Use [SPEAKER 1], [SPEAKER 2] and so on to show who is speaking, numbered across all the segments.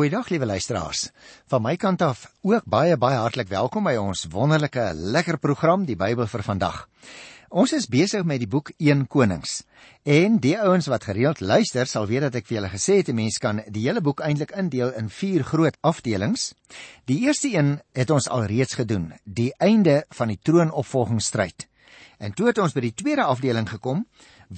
[SPEAKER 1] Goeiedag liewe luisteraars. Van my kant af ook baie baie hartlik welkom by ons wonderlike lekker program Die Bybel vir vandag. Ons is besig met die boek 1 Konings. En die ouens wat gereeld luister, sal weet dat ek vir julle gesê het 'n mens kan die hele boek eintlik indeel in 4 groot afdelings. Die eerste een het ons alreeds gedoen, die einde van die troonopvolgingsstryd. En toe het ons by die tweede afdeling gekom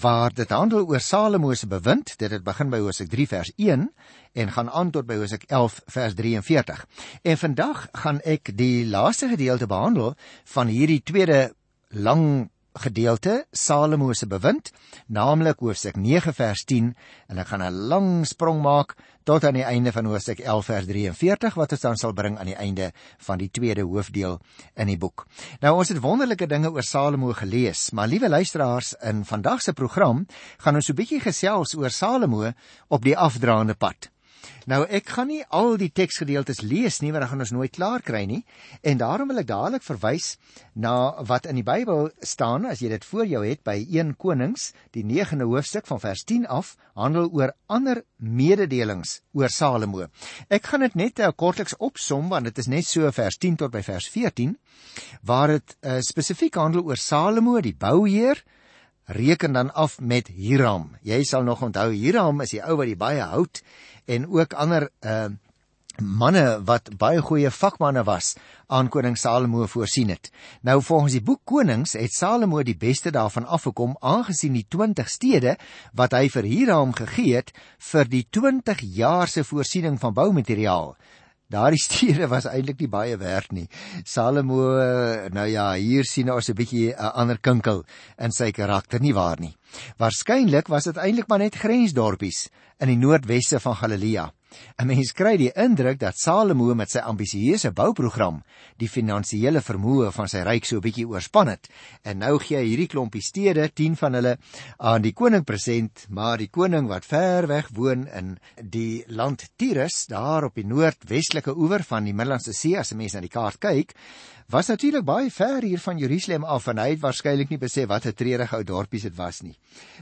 [SPEAKER 1] waar dit handel oor Salomo se bewind. Dit het begin by Hosea 3 vers 1 en gaan aan tot by Hosea 11 vers 43. En vandag gaan ek die laaste gedeelte behandel van hierdie tweede lang gedeelte Salomo se bewind, naamlik hoofstuk 9 vers 10 en ek gaan 'n lang sprong maak tot aan die einde van hoofstuk 11 vers 43 wat ons dan sal bring aan die einde van die tweede hoofdeel in die boek. Nou ons het wonderlike dinge oor Salomo gelees, maar liewe luisteraars, in vandag se program gaan ons so 'n bietjie gesels oor Salomo op die afdraande pad. Nou ek gaan nie al die teksgedeeltes lees nie want dan gaan ons nooit klaar kry nie en daarom wil ek dadelik verwys na wat in die Bybel staan as jy dit voor jou het by 1 Konings die 9de hoofstuk van vers 10 af handel oor ander mededelings oor Salomo. Ek gaan dit net uh, kortliks opsom want dit is net so vers 10 tot by vers 14 waar dit uh, spesifiek handel oor Salomo die bouheer reken dan af met Hiram. Jy sal nog onthou Hiram is die ou wat die baie hout en ook ander uh manne wat baie goeie vakmanne was aan koning Salomo voorsien het. Nou volgens die boek Konings het Salomo die beste daarvan afgekom aangesien die 20 stede wat hy vir Hiram gegee het vir die 20 jaar se voorsiening van boumateriaal. Daardie stede was eintlik nie baie werd nie. Salomo, nou ja, hier sien ons 'n bietjie 'n ander kinkel in sy karakter nie waar nie. Waarskynlik was dit eintlik maar net grensdorpies in die noordweste van Galilea. 'n Mens kry die indruk dat Salomo met sy ambisieuse bouprogram die finansiële vermoë van sy ryk so 'n bietjie oorspan het. En nou gee hy hierdie klompie stede, 10 van hulle, aan die koning present, maar die koning wat ver weg woon in die land Tyrus, daar op die noordwestelike oewer van die Middellandse See as 'n mens na die kaart kyk, was natuurlik baie ver hier van Jerusalem af en hy het waarskynlik nie besef wat 'n treurige ou dorpies dit was nie.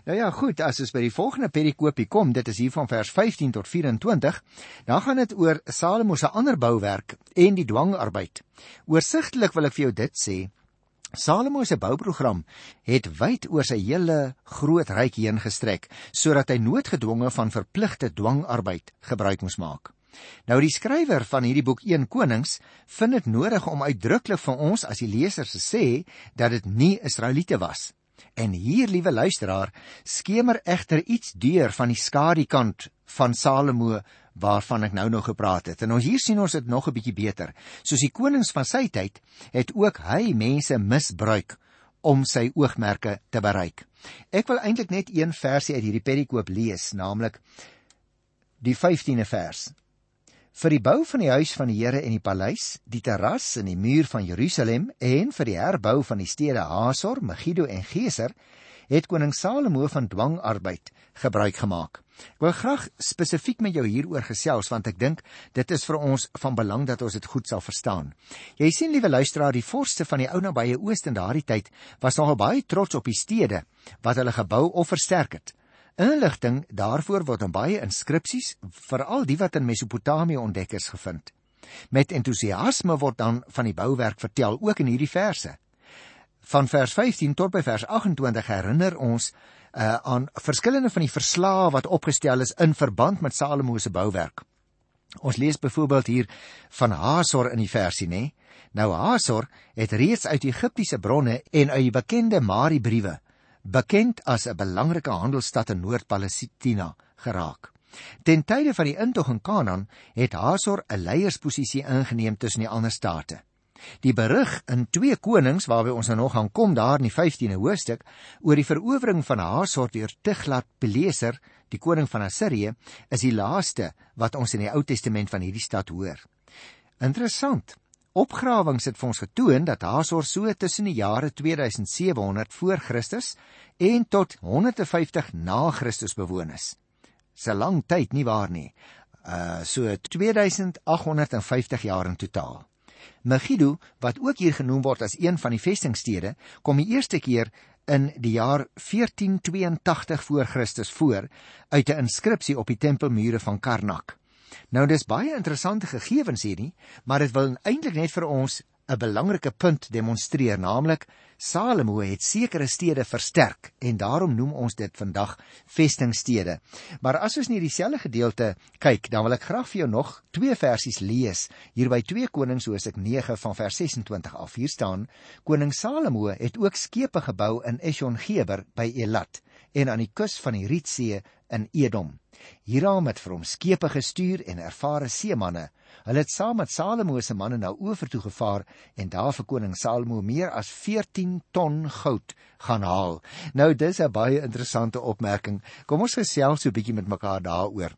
[SPEAKER 1] Nou ja, goed, as ons by die volgende perikoopie kom, dit is hier van vers 15 tot 24, dan gaan dit oor Salomo se ander bouwerk en die dwangarbeid. Oorsigtelik wil ek vir jou dit sê, Salomo se bouprogram het wyd oor sy hele groot ryk heen gestrek sodat hy noodgedwonge van verpligte dwangarbeid gebruik moes maak. Nou die skrywer van hierdie boek 1 Konings vind dit nodig om uitdruklik vir ons as die lesers te sê dat dit nie Israeliete was. En hier, liewe luisteraar, skemer egter iets deur van die skadukant van Salomo waarvan ek nou nog gepraat het. En ons hier sien ons dit nog 'n bietjie beter. Soos die konings van sy tyd het ook hy mense misbruik om sy oogmerke te bereik. Ek wil eintlik net een versie uit hierdie perikoop lees, naamlik die 15de vers vir die bou van die huis van die Here en die paleis, die terras en die muur van Jerusalem en vir die herbou van die stede Hasor, Megiddo en Geser, het koning Salomo van dwangarbeid gebruik gemaak. Ek wil graag spesifiek met jou hieroor gesels want ek dink dit is vir ons van belang dat ons dit goed sal verstaan. Jy sien liewe luisteraar, die vorste van die ou nabye ooste in daardie tyd was nogal baie trots op die stede wat hulle gebou of versterk het. Inligting daarvoor word in baie inskripsies, veral die wat in Mesopotamië ontdek is gevind. Met entoesiasme word dan van die bouwerk vertel ook in hierdie verse. Van vers 15 tot by vers 28 herinner ons uh, aan verskillende van die verslae wat opgestel is in verband met Salomo se bouwerk. Ons lees byvoorbeeld hier van Hasor in die versie, nê? Nou Hasor het reeds uit Egiptiese bronne en uit die bekende Mari-briewe bekend as 'n belangrike handelsstad in Noord-Palestina geraak. Ten tye van die intog in Kanaan het Hasor 'n leiersposisie ingeneem tussen die ander state. Die berig in 2 Konings waarby ons nou nog gaan kom daar in die 15de hoofstuk oor die verowering van Hasor deur Tiglat-Pileser, die koning van Assirië, is die laaste wat ons in die Ou Testament van hierdie stad hoor. Interessant. Opgrawings het vir ons getoon dat Hasor so tussen die jare 2700 voor Christus en tot 150 na Christus bewoon is. 'n Lang tyd nie waar nie. Uh so 2850 jaar in totaal. Megiddo, wat ook hier genoem word as een van die vestingstede, kom die eerste keer in die jaar 1482 voor Christus voor uit 'n inskripsie op die tempelmure van Karnak. Nou dis baie interessante gegevens hierdie, maar dit wil eintlik net vir ons 'n belangrike punt demonstreer, naamlik Salomo het sekere stede versterk en daarom noem ons dit vandag vestingstede. Maar as ons nie dieselfde gedeelte kyk, dan wil ek graag vir jou nog twee versies lees hier by 2 Konings Hoofstuk 9 van vers 26 af. Hier staan: Koning Salomo het ook skepe gebou in Eshon-Geber by Elat en aan die kus van die Rietsee in Edom. Hieraam het vir hom skepe gestuur en ervare seemanne. Hulle het saam met Salomo se manne na oever toe gevaar en daar vir koning Salomo meer as 14 ton goud gaan haal. Nou dis 'n baie interessante opmerking. Kom ons gesels so 'n bietjie met mekaar daaroor.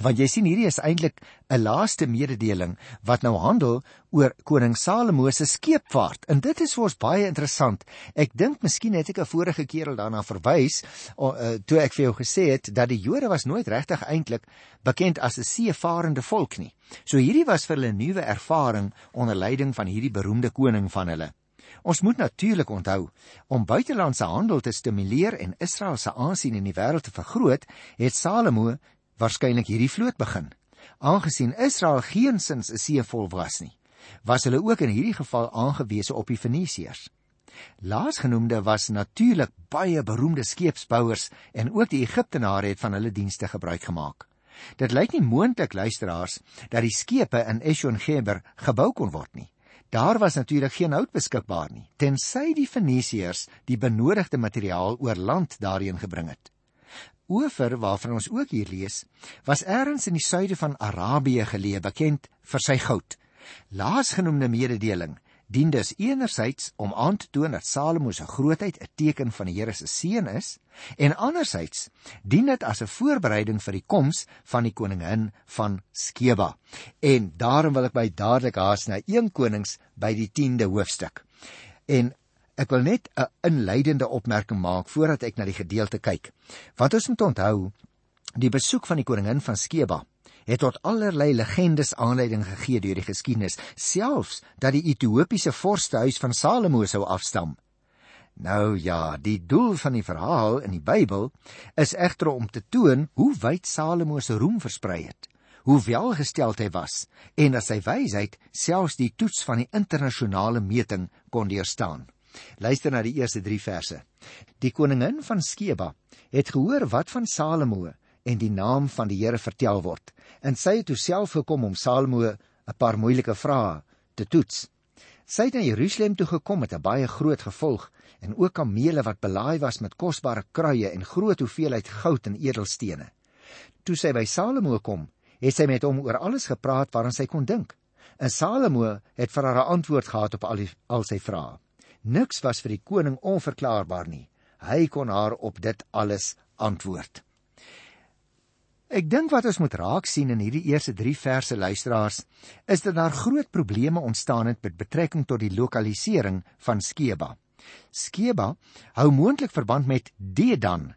[SPEAKER 1] Want jy sien hierdie is eintlik 'n laaste mededeling wat nou handel oor koning Salomo se skeepvaart. En dit is vir ons baie interessant. Ek dink miskien het ek 'n vorige keer al daarna verwys uh, toe ek vir jou gesê het dat die Jode was nooit regtig eintlik bekend as 'n seevarende volk nie. So hierdie was vir hulle 'n nuwe ervaring onder leiding van hierdie beroemde koning van hulle. Ons moet natuurlik onthou om buitelandse handel te stimuleer en Israel se aansien in die wêreld te vergroot, het Salomo waarskynlik hierdie vloot begin. Aangesien Israel geensins 'n seevol was nie, was hulle ook in hierdie geval aangewese op die Fenisiërs. Laasgenoemde was natuurlik baie beroemde skeepsbouers en ook die Egiptenare het van hulle dienste gebruik gemaak. Dit lyk nie moontlik luisteraars dat die skepe in Eshon-Geber gebou kon word nie. Daar was natuurlik geen hout beskikbaar nie, tensy die Fenisiërs die benodigde materiaal oor land daarheen gebring het. Ofer waarvan ons ook hier lees, was eers in die suide van Arabië geleë, bekend vir sy goud. Laasgenoemde mededeling dien dus enerzijds om aan te toon dat Salomo se grootheid 'n teken van die Here se seën is, en anderzijds dien dit as 'n voorbereiding vir die koms van die koningin van Skeba. En daarom wil ek by dadelik haas na 1 Konings by die 10de hoofstuk. En Ek wil net 'n inleidende opmerking maak voordat ek na die gedeelte kyk. Want ons moet onthou, die besoek van die koningin van Skeba het tot allerlei legendes aanleiding gegee deur die geskiedenis, selfs dat die Ethiopiese vorstehuis van Salomo sou afstam. Nou ja, die doel van die verhaal in die Bybel is egter om te toon hoe wyd Salomo se roem versprei het, hoe welgesteld hy was en dat sy wysheid selfs die toets van die internasionale meting kon deurstaan. Luister na die eerste 3 verse. Die koningin van Skeba het gehoor wat van Salomo en die naam van die Here vertel word. En sy het self gekom om Salomo 'n paar moeilike vrae te toets. Sy het na Jerusalem toe gekom met 'n baie groot gevolg en ook kamele wat belaai was met kosbare kruie en groot hoeveelheid goud en edelstene. Toe sy by Salomo kom, het sy met hom oor alles gepraat waaraan sy kon dink. En Salomo het vir haar 'n antwoord gehad op al, die, al sy vrae. Niks was vir die koning onverklaarbaar nie. Hy kon haar op dit alles antwoord. Ek dink wat ons moet raak sien in hierdie eerste 3 verse luisteraars, is dat daar groot probleme ontstaan het met betrekking tot die lokalisering van Skeba. Skeba hou moontlik verband met Dedan.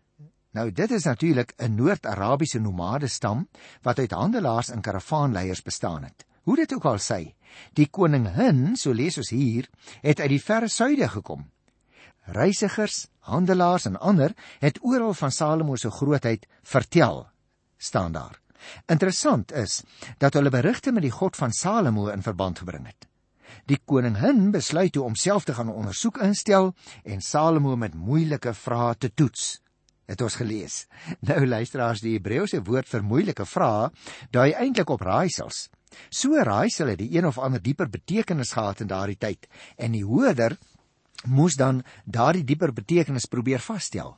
[SPEAKER 1] Nou dit is natuurlik 'n Noord-Arabiese nomade stam wat uit handelaars en karavaanleiers bestaan het. Hoe dit ook al sê, die koningin, so lees ons hier, het uit die verre suide gekom. Reisigers, handelaars en ander het oral van Salomo se grootheid vertel, staan daar. Interessant is dat hulle berigte met die God van Salomo in verband gebring het. Die koningin besluit toe om self te gaan ondersoek instel en Salomo met moeilike vrae te toets. Het ons gelees. Nou luisteraars, die Hebreëse woord vir moeilike vrae dui eintlik op raaisels. So raaisel het die een of ander dieper betekenis gehad in daardie tyd en die hoorder moes dan daardie dieper betekenis probeer vasstel.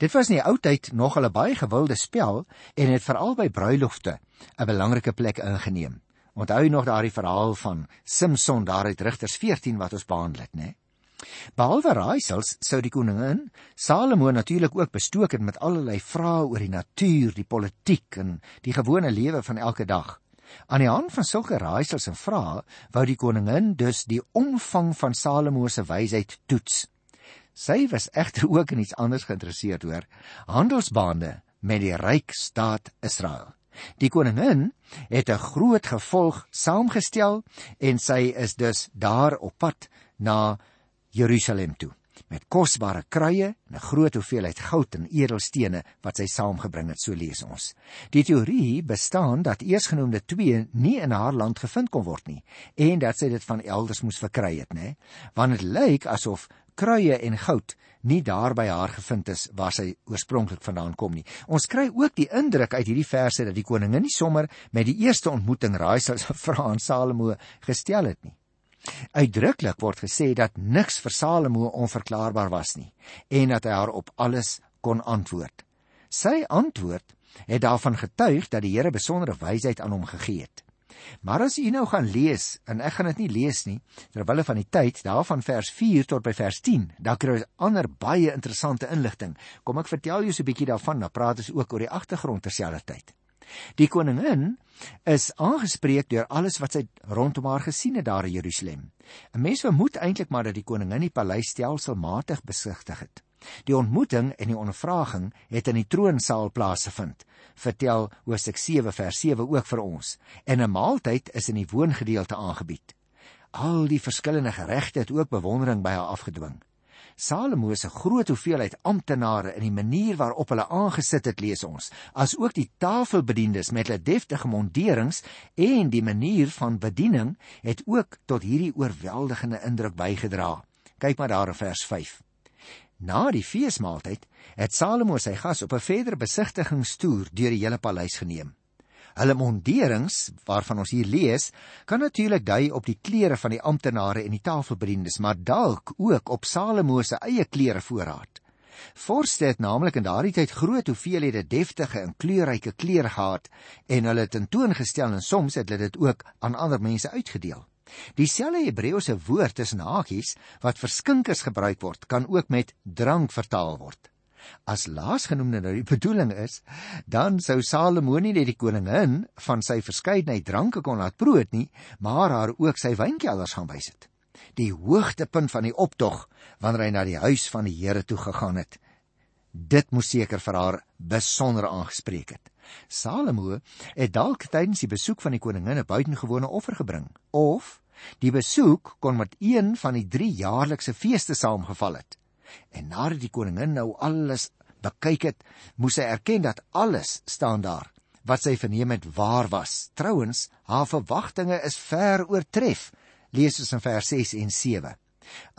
[SPEAKER 1] Dit was in die ou tyd nog 'n baie gewilde spel en het veral by bruilofte 'n belangrike plek ingeneem. Onthou jy nog daardie verhaal van Samson daar uit Rigters 14 wat ons behandel het, né? Behalwe raaisels sou die koningin Salomo natuurlik ook bestook het met allerlei vrae oor die natuur, die politiek en die gewone lewe van elke dag. Aan die hand van sulke raaisels en vrae wou die koningin dus die omvang van Salomo se wysheid toets. Sy was egter ook in iets anders geïnteresseerd hoor, handelsbande met die ryk staat Israel. Die koningin het 'n groot gevolg saamgestel en sy is dus daar op pad na Jerusalem toe. Met kosbare kruie en 'n groot hoeveelheid goud en edelstene wat sy saamgebring het, so lees ons. Die teorie bestaan dat eersgenoemde twee nie in haar land gevind kon word nie en dat sy dit van elders moes verkry het, né? Want dit lyk asof kruie en goud nie daar by haar gevind is waar sy oorspronklik vandaan kom nie. Ons kry ook die indruk uit hierdie verse dat die koningin nie sommer met die eerste ontmoeting raaisels vra aan Salomo gestel het nie. Uitdruklik word gesê dat niks vir Salomo onverklaarbaar was nie en dat hy haar op alles kon antwoord. Sy antwoord het daarvan getuig dat die Here besondere wysheid aan hom gegee het. Maar as u nou gaan lees, en ek gaan dit nie lees nie, terwyl van die tyd daarvan vers 4 tot by vers 10, dan kry ons ander baie interessante inligting. Kom ek vertel jou so 'n bietjie daarvan, dan praat ons ook oor die agtergrond terselfdertyd. Die koningin is aangespreek deur alles wat sy rondom haar gesien het daar in Jerusalem. 'n Mens vermoed eintlik maar dat die koningin die paleis stelselmatig besigtig het. Die ontmoeting en die ondervraging het in die troonsaal plaasgevind. Vertel Hosea 7 vers 7 ook vir ons. En 'n maaltyd is in die woongedeelte aangebied. Al die verskillende geregte het ook bewondering by haar afgedwing. Salomo se groot hoeveelheid amptenare en die manier waarop hulle aangesit het lees ons, as ook die tafelbediendes met hulle deftige monderings en die manier van bediening het ook tot hierdie oorweldigende indruk bygedra. Kyk maar daar in vers 5. Na die feesmaaltyd het Salomo sy gas op 'n verdere besigtigingstoer deur die hele paleis geneem. Hulle monderings waarvan ons hier lees, kan natuurlik dui op die klere van die amptenare en die tafelbediendes, maar dalk ook op Salomo se eie klere voorraad. Vorste het naamlik in daardie tyd groot hoeveelhede deftige en kleurryke klere gehad en hulle het tentoongestel en soms het hulle dit ook aan ander mense uitgedeel. Dieselfde Hebreëse woord tussen hakies wat vir skinkers gebruik word, kan ook met drank vertaal word. As laasgenoemde nou die bedoeling is, dan sou Salomo nie net die koningin van sy verskeidenheid dranke kon laat proe nie, maar haar ook sy wynkelders gaan wys het. Die hoogtepunt van die optog wanneer hy na die huis van die Here toe gegaan het. Dit moes seker vir haar besonder aangespreek het. Salomo het dalk tydens die besoek van die koningin 'n buitengewone offer gebring of die besoek kon met een van die 3 jaarlikse feeste saamgeval het. En nadat die koningin nou alles bekyk het, moes sy erken dat alles staan daar wat sy verneem het waar was. Trouwens, haar verwagtinge is ver oortref. Lees ons in vers 6 en 7.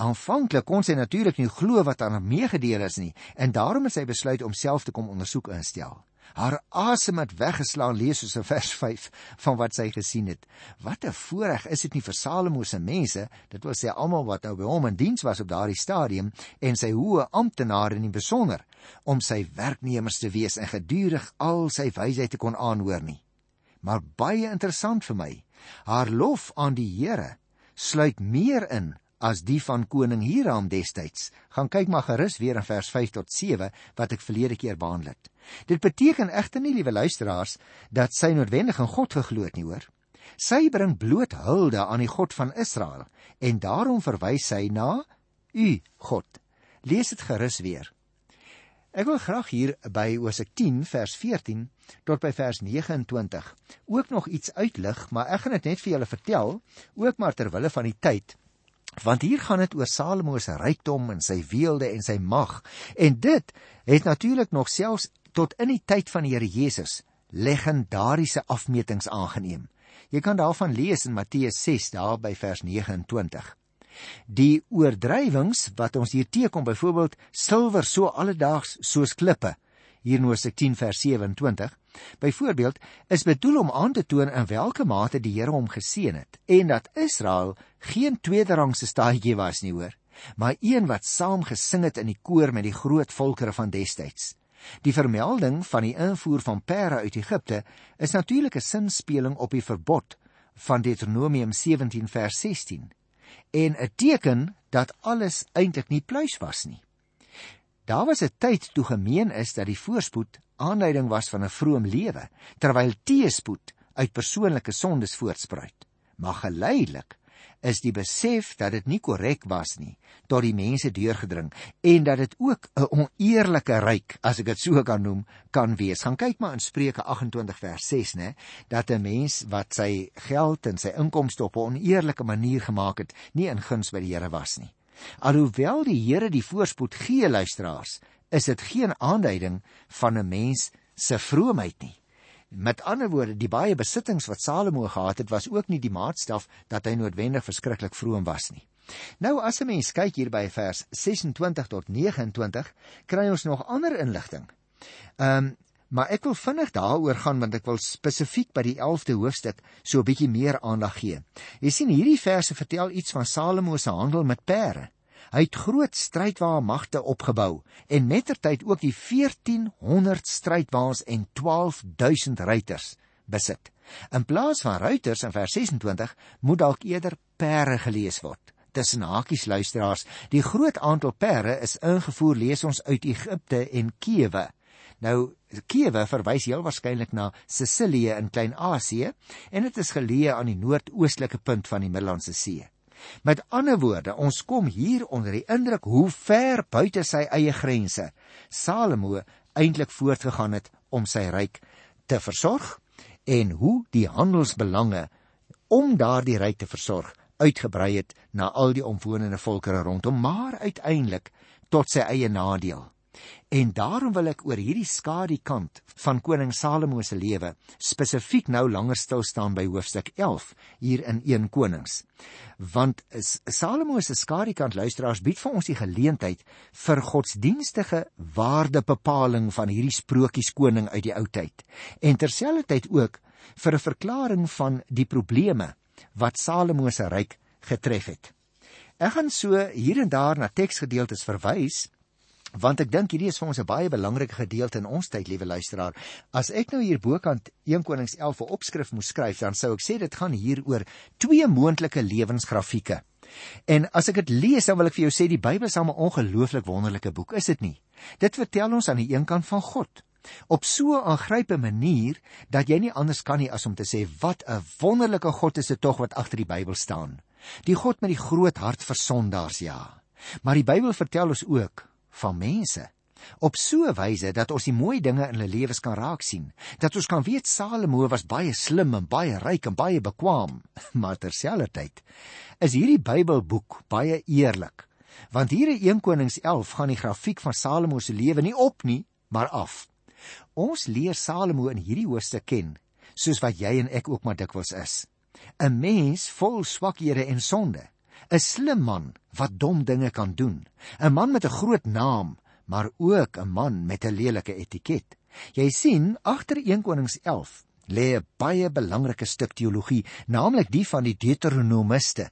[SPEAKER 1] Aanvanklik kon sy natuurlik nie glo wat aan haar meegedeel is nie, en daarom het sy besluit om self te kom ondersoek instel. Haar asem het weggeslaan lees soos in vers 5 van wat sy gesien het. Wat 'n voorreg is dit nie vir Salomo se mense, dit wil sê almal wat nou by hom in diens was op daardie stadium en sy hoë amptenare in die besonder om sy werknemers te wees en gedurig al sy wysheid te kon aanhoor nie. Maar baie interessant vir my, haar lof aan die Here sluit meer in as die van koning Hiram destyds. Gaan kyk maar gerus weer in vers 5 tot 7 wat ek verlede keer behandel het. Dit beteken egter nie, liewe luisteraars, dat sy noodwendig in God geglo het nie, hoor. Sy bring bloot hulde aan die God van Israel en daarom verwys sy na U God. Lees dit gerus weer. Ek wil graag hier by Hosea 10 vers 14 tot by vers 29 ook nog iets uitlig, maar ek gaan dit net vir julle vertel, ook maar ter wille van die tyd want hier gaan dit oor Salomo se rykdom en sy weelde en sy mag en dit het natuurlik nog selfs tot in die tyd van die Here Jesus legendariese afmetings aangeneem. Jy kan daarvan lees in Matteus 6 daar by vers 29. Die oordrywings wat ons hier teekom byvoorbeeld silwer so alledaags soos klippe hier in Hosea 10 vers 27 byvoorbeeld is bedoel om aan te toon in watter mate die Here hom geseën het en dat Israel geen tweederangse staatjie was nie hoor maar een wat saam gesing het in die koor met die groot volkere van destyds die vermelding van die invoer van pere uit Egipte is natuurlik 'n sinspeling op die verbod van Deuteronomium 17 vers 16 en 'n teken dat alles eintlik nie pluis was nie Daar was 'n tyd toe gemeen is dat die voorspoed aanleiding was van 'n vroom lewe, terwyl teespoed uit persoonlike sondes voortspruit. Maar geleidelik is die besef dat dit nie korrek was nie tot die mense deurgedring en dat dit ook 'n oneerlike ryk, as ek dit so kan noem, kan wees. Gaan kyk maar in Spreuke 28 vers 6, né, dat 'n mens wat sy geld en sy inkomste op 'n oneerlike manier gemaak het, nie in guns by die Here was nie. Alhoewel die Here die voorspoed gee luisteraars, is dit geen aanduiding van 'n mens se vroomheid nie. Met ander woorde, die baie besittings wat Salomo gehad het, was ook nie die maatstaf dat hy noodwendig verskriklik vroom was nie. Nou as 'n mens kyk hier by vers 26 tot 29, kry ons nog ander inligting. Ehm um, maar ek wil vinnig daaroor gaan want ek wil spesifiek by die 11de hoofstuk so 'n bietjie meer aandag gee. Jy sien hierdie verse vertel iets van Salomo se handel met perde. Hy het groot strydwaamagte opgebou en mettertyd ook die 1400 strydwaans en 12000 ruiters besit. In plaas van ruiters in vers 26 moet dalk eerder perde gelees word. Tussen hakies luisteraars, die groot aantal perde is ingevoer lees ons uit Egipte en Kiewe. Nou Kiewe verwys heel waarskynlik na Sicilië in Klein-Asië en dit is geleë aan die noordoostelike punt van die Middellandse See. Met ander woorde, ons kom hier onder die indruk hoe ver buite sy eie grense Salomo eintlik voortgegaan het om sy ryk te versorg en hoe die handelsbelange om daardie ryk te versorg uitgebrei het na al die omwonende volkere rondom, maar uiteindelik tot sy eie nadeel. En daarom wil ek oor hierdie skadu kant van koning Salomo se lewe spesifiek nou langer stil staan by hoofstuk 11 hier in 1 Konings. Want Salomo se skadu kant luisteraars bied vir ons die geleentheid vir godsdienstige waardebepaling van hierdie sprokies koning uit die ou tyd. En terselfdertyd ook vir 'n verklaring van die probleme wat Salomo se ryk getref het. Ek gaan so hier en daar na teksgedeeltes verwys want ek dink hierdie is vir ons 'n baie belangrike gedeelte in ons tyd, liewe luisteraar. As ek nou hier bokant 1 Konings 11 'n opskrif moes skryf, dan sou ek sê dit gaan hier oor twee moontlike lewensgrafieke. En as ek dit lees, dan wil ek vir jou sê die Bybel is 'n ongelooflik wonderlike boek, is dit nie? Dit vertel ons aan die een kant van God op so 'n aangrypende manier dat jy nie anders kan nie as om te sê wat 'n wonderlike God is dit tog wat agter die Bybel staan. Die God met die groot hart vir sondaars, ja. Maar die Bybel vertel ons ook van mense. Op so 'n wyse dat ons die mooi dinge in hulle lewens kan raak sien dat ons kan weet Salomo was baie slim en baie ryk en baie bekwam maar terselfdertyd is hierdie Bybelboek baie eerlik want hier in 1 Konings 11 gaan die grafiek van Salomo se lewe nie op nie maar af. Ons leer Salomo in hierdie hoofstuk ken soos wat jy en ek ook maar dikwels is. 'n mens vol swakhede en sonde 'n slim man wat dom dinge kan doen, 'n man met 'n groot naam, maar ook 'n man met 'n lelike etiket. Jy sien, agter 1 Konings 11 lê 'n baie belangrike stuk teologie, naamlik die van die Deuteronomiste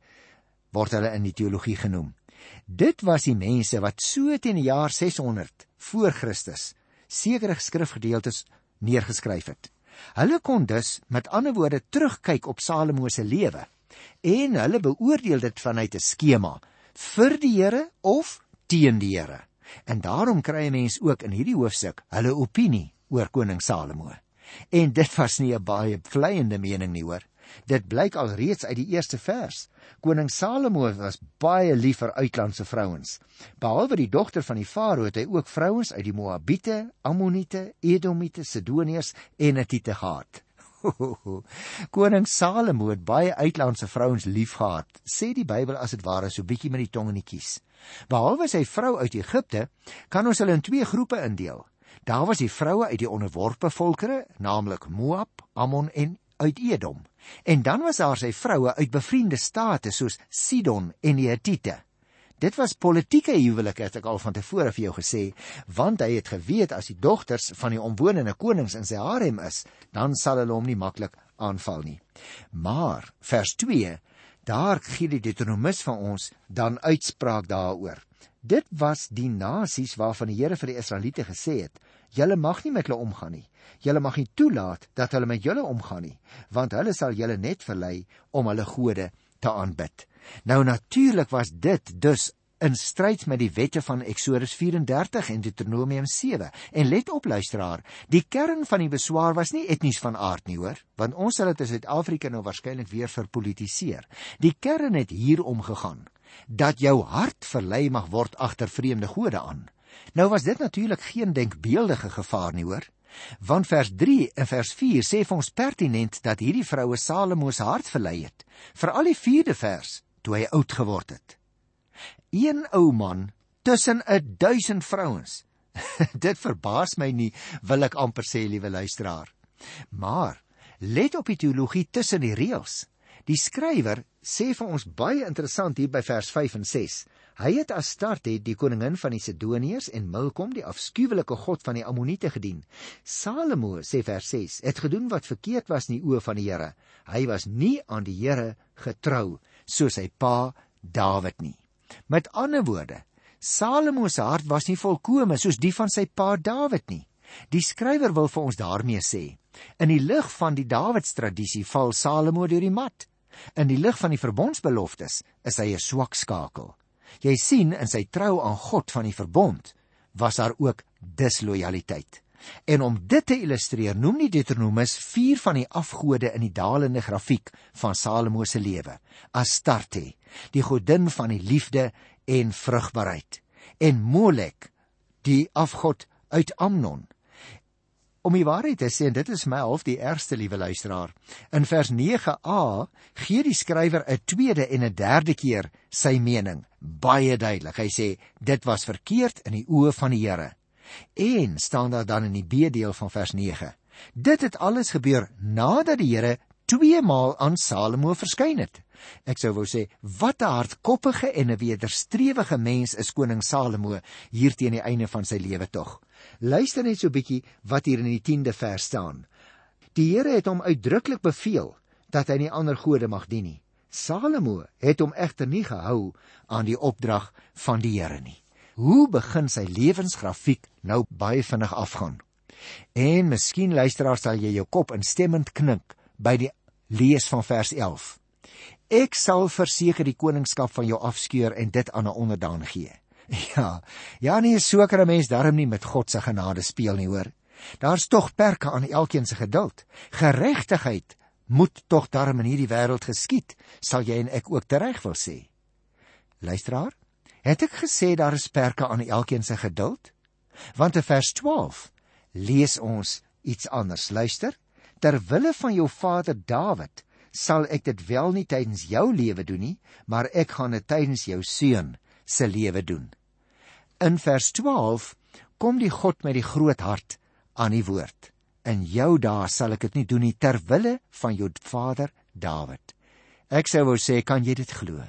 [SPEAKER 1] word hulle in die teologie genoem. Dit was die mense wat so teen die jaar 600 voor Christus sekere skrifgedeeltes neergeskryf het. Hulle kon dus met ander woorde terugkyk op Salomo se lewe en hulle beoordeel dit vanuit 'n skema vir die Here of teen die Here. En daarom kry 'n mens ook in hierdie hoofstuk hulle opinie oor koning Salomo. En dit was nie 'n baie vleiende mening nie, hoor. Dit blyk al reeds uit die eerste vers. Koning Salomo was baie lief vir uitlandse vrouens. Behalwe die dogter van die farao het hy ook vrouens uit die Moabiete, Ammoniete, Edomiete, Sidoniërs en Hittite gehad. Koning Salomo het baie uitlandse vrouens liefgehad, sê die Bybel as dit ware so bietjie met die tong in die kies. Behalwe sy vrou uit Egipte, kan ons hulle in twee groepe indeel. Daar was die vroue uit die onderworpe volkere, naamlik Moab, Ammon en uit Edom. En dan was daar sy vroue uit bevriende state soos Sidon en die Hittite. Dit was politieke huwelike het ek al van tevore vir jou gesê, want hy het geweet as die dogters van die omwonende konings in sy harem is, dan sal hulle hom nie maklik aanval nie. Maar vers 2, daar gee die Deuteronomus van ons dan uitspraak daaroor. Dit was die nasies waarvan die Here vir die Israeliete gesê het: "Julle mag nie met hulle omgaan nie. Julle mag nie toelaat dat hulle met julle omgaan nie, want hulle sal julle net verlei om hulle gode te aanbid." Nou natuurlik was dit dus in stryd met die wette van Eksodus 34 en Deuteronomium 7. En let op luisteraar, die kern van die beswaar was nie etnies van aard nie, hoor, want ons sal dit in Suid-Afrika nou waarskynlik weer verpolitiseer. Die kern het hier omgegaan dat jou hart verlei mag word agter vreemde gode aan. Nou was dit natuurlik geen denkbeeldige gevaar nie, hoor. Want vers 3 en vers 4 sê vir ons pertinent dat hierdie vroue Salomo se hart verlei het. Vir al die 4de vers toe hy oud geword het. Een ou man tussen 'n duisend vrouens. Dit verbaas my nie, wil ek amper sê, liewe luisteraar. Maar let op die teologie tussen die reëls. Die skrywer sê vir ons baie interessant hier by vers 5 en 6. Hy het Astarte, die koningin van die Sidoniërs en Milkom, die afskuwelike god van die Ammoniete gedien. Salomo sê vers 6, het gedoen wat verkeerd was in die oë van die Here. Hy was nie aan die Here getrou soos sy pa Dawid nie. Met ander woorde, Salomo se hart was nie volkome soos die van sy pa Dawid nie. Die skrywer wil vir ons daarmee sê, in die lig van die Dawidstradisie val Salomo deur die mat. In die lig van die verbondsbeloftes is hy 'n swak skakel. Jy sien in sy trou aan God van die verbond was daar ook dislojaliteit. En om dit te illustreer, noem die Deuteronomus vier van die afgode in die dalende grafiek van Salomo se lewe: Astarte, die godin van die liefde en vrugbaarheid, en Molek, die afgod uit Amnon, Om die waarheid te sê, en dit is my half die ergste liewe luisteraar. In vers 9a gee die skrywer 'n tweede en 'n derde keer sy mening, baie duidelik. Hy sê dit was verkeerd in die oë van die Here. En staan daar dan in die B-deel van vers 9. Dit het alles gebeur nadat die Here twee maal aan Salomo verskyn het. Ek sou wou sê, wat 'n hardkoppige en 'n wederstrewige mens is koning Salomo hier teen die einde van sy lewe tog. Luister net so 'n bietjie wat hier in die 10de vers staan. Die Here het hom uitdruklik beveel dat hy nie ander gode mag dien nie. Salomo het hom egter nie gehou aan die opdrag van die Here nie. Hoe begin sy lewensgrafiek nou baie vinnig afgaan? En miskien luisteraar sal jy jou kop instemmend knik by die lees van vers 11. Ek sal verseker die koningskap van jou afskeur en dit aan 'n onderdaan gee. Ja, ja nee, so kan 'n mens darm nie met God se genade speel nie, hoor. Daar's tog perke aan elkeen se geduld. Geregtigheid moet tog darm in hierdie wêreld geskied, sal jy en ek ook tereg wil sê. Luisteraar, het ek gesê daar is perke aan elkeen se geduld? Want in vers 12 lees ons iets anders. Luister, ter wille van jou vader Dawid sal ek dit wel nie tydens jou lewe doen nie, maar ek gaan dit tydens jou seun se lewe doen. In vers 12 kom die God met die groot hart aan die woord. In jou dae sal ek dit nie doen nie ter wille van jou vader Dawid. Ek sou wou sê, kan jy dit glo?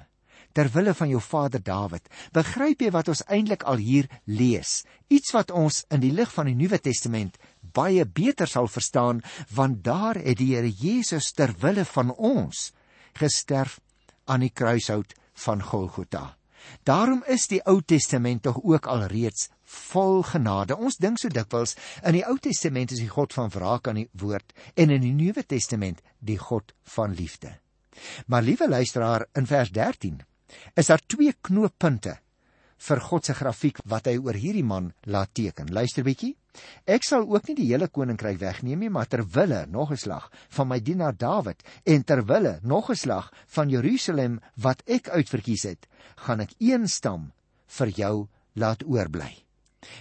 [SPEAKER 1] Ter wille van jou vader Dawid. Begryp jy wat ons eintlik al hier lees? Iets wat ons in die lig van die Nuwe Testament baie beter sal verstaan, want daar het die Here Jesus ter wille van ons gesterf aan die kruishout van Golgotha. Daarom is die Ou Testament tog ook al reeds vol genade. Ons dink so dikwels in die Ou Testament is die God van wraak aan die woord en in die Nuwe Testament die God van liefde. Maar liewe luisteraar, in vers 13 is daar twee knooppunte vir God se grafiek wat hy oor hierdie man laat teken. Luister bietjie. Ek sal ook nie die hele koninkryk wegneem nie, maar ter wille nog 'n slag van my dienaar Dawid en ter wille nog 'n slag van Jerusalem wat ek uitverkies het, gaan ek een stam vir jou laat oorbly.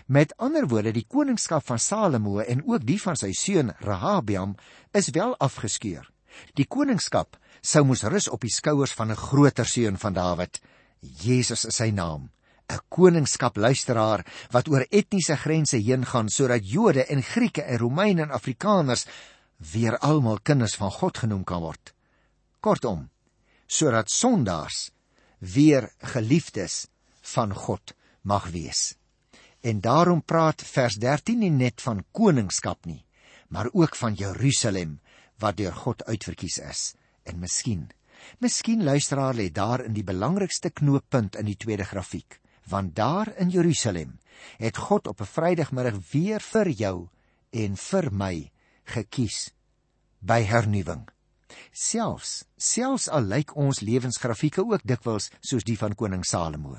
[SPEAKER 1] Met ander woorde, die koningskap van Salomo en ook die van sy seun Rehabiam is wel afgeskeur. Die koningskap sou moes rus op die skouers van 'n groter seun van Dawid. Jesus is sy naam. 'n koningskap luisteraar wat oor etniese grense heen gaan sodat Jode en Grieke en Romeine en Afrikaners weer almal kinders van God genoem kan word. Kortom, sodat sondaars weer geliefdes van God mag wees. En daarom praat vers 13 nie net van koningskap nie, maar ook van Jerusalem wat deur God uitverkies is. En miskien, miskien luisteraar lê daar in die belangrikste knooppunt in die tweede grafiek want daar in Jerusalem het God op 'n Vrydagmiddag weer vir jou en vir my gekies by hernuwing. Selfs selfs al lyk ons lewensgrafieke ook dikwels soos die van koning Salomo.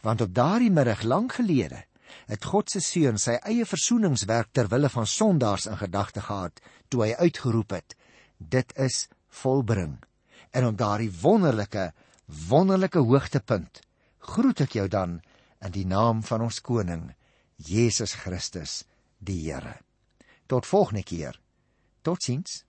[SPEAKER 1] Want op daardie middag lank gelede het God se seun sy eie versoeningswerk ter wille van sondaars in gedagte gehad toe hy uitgeroep het: Dit is volbring. En op daardie wonderlike wonderlike hoogtepunt groet ek jou dan in die naam van ons koning Jesus Christus die Here. Tot volgende keer. Totsiens.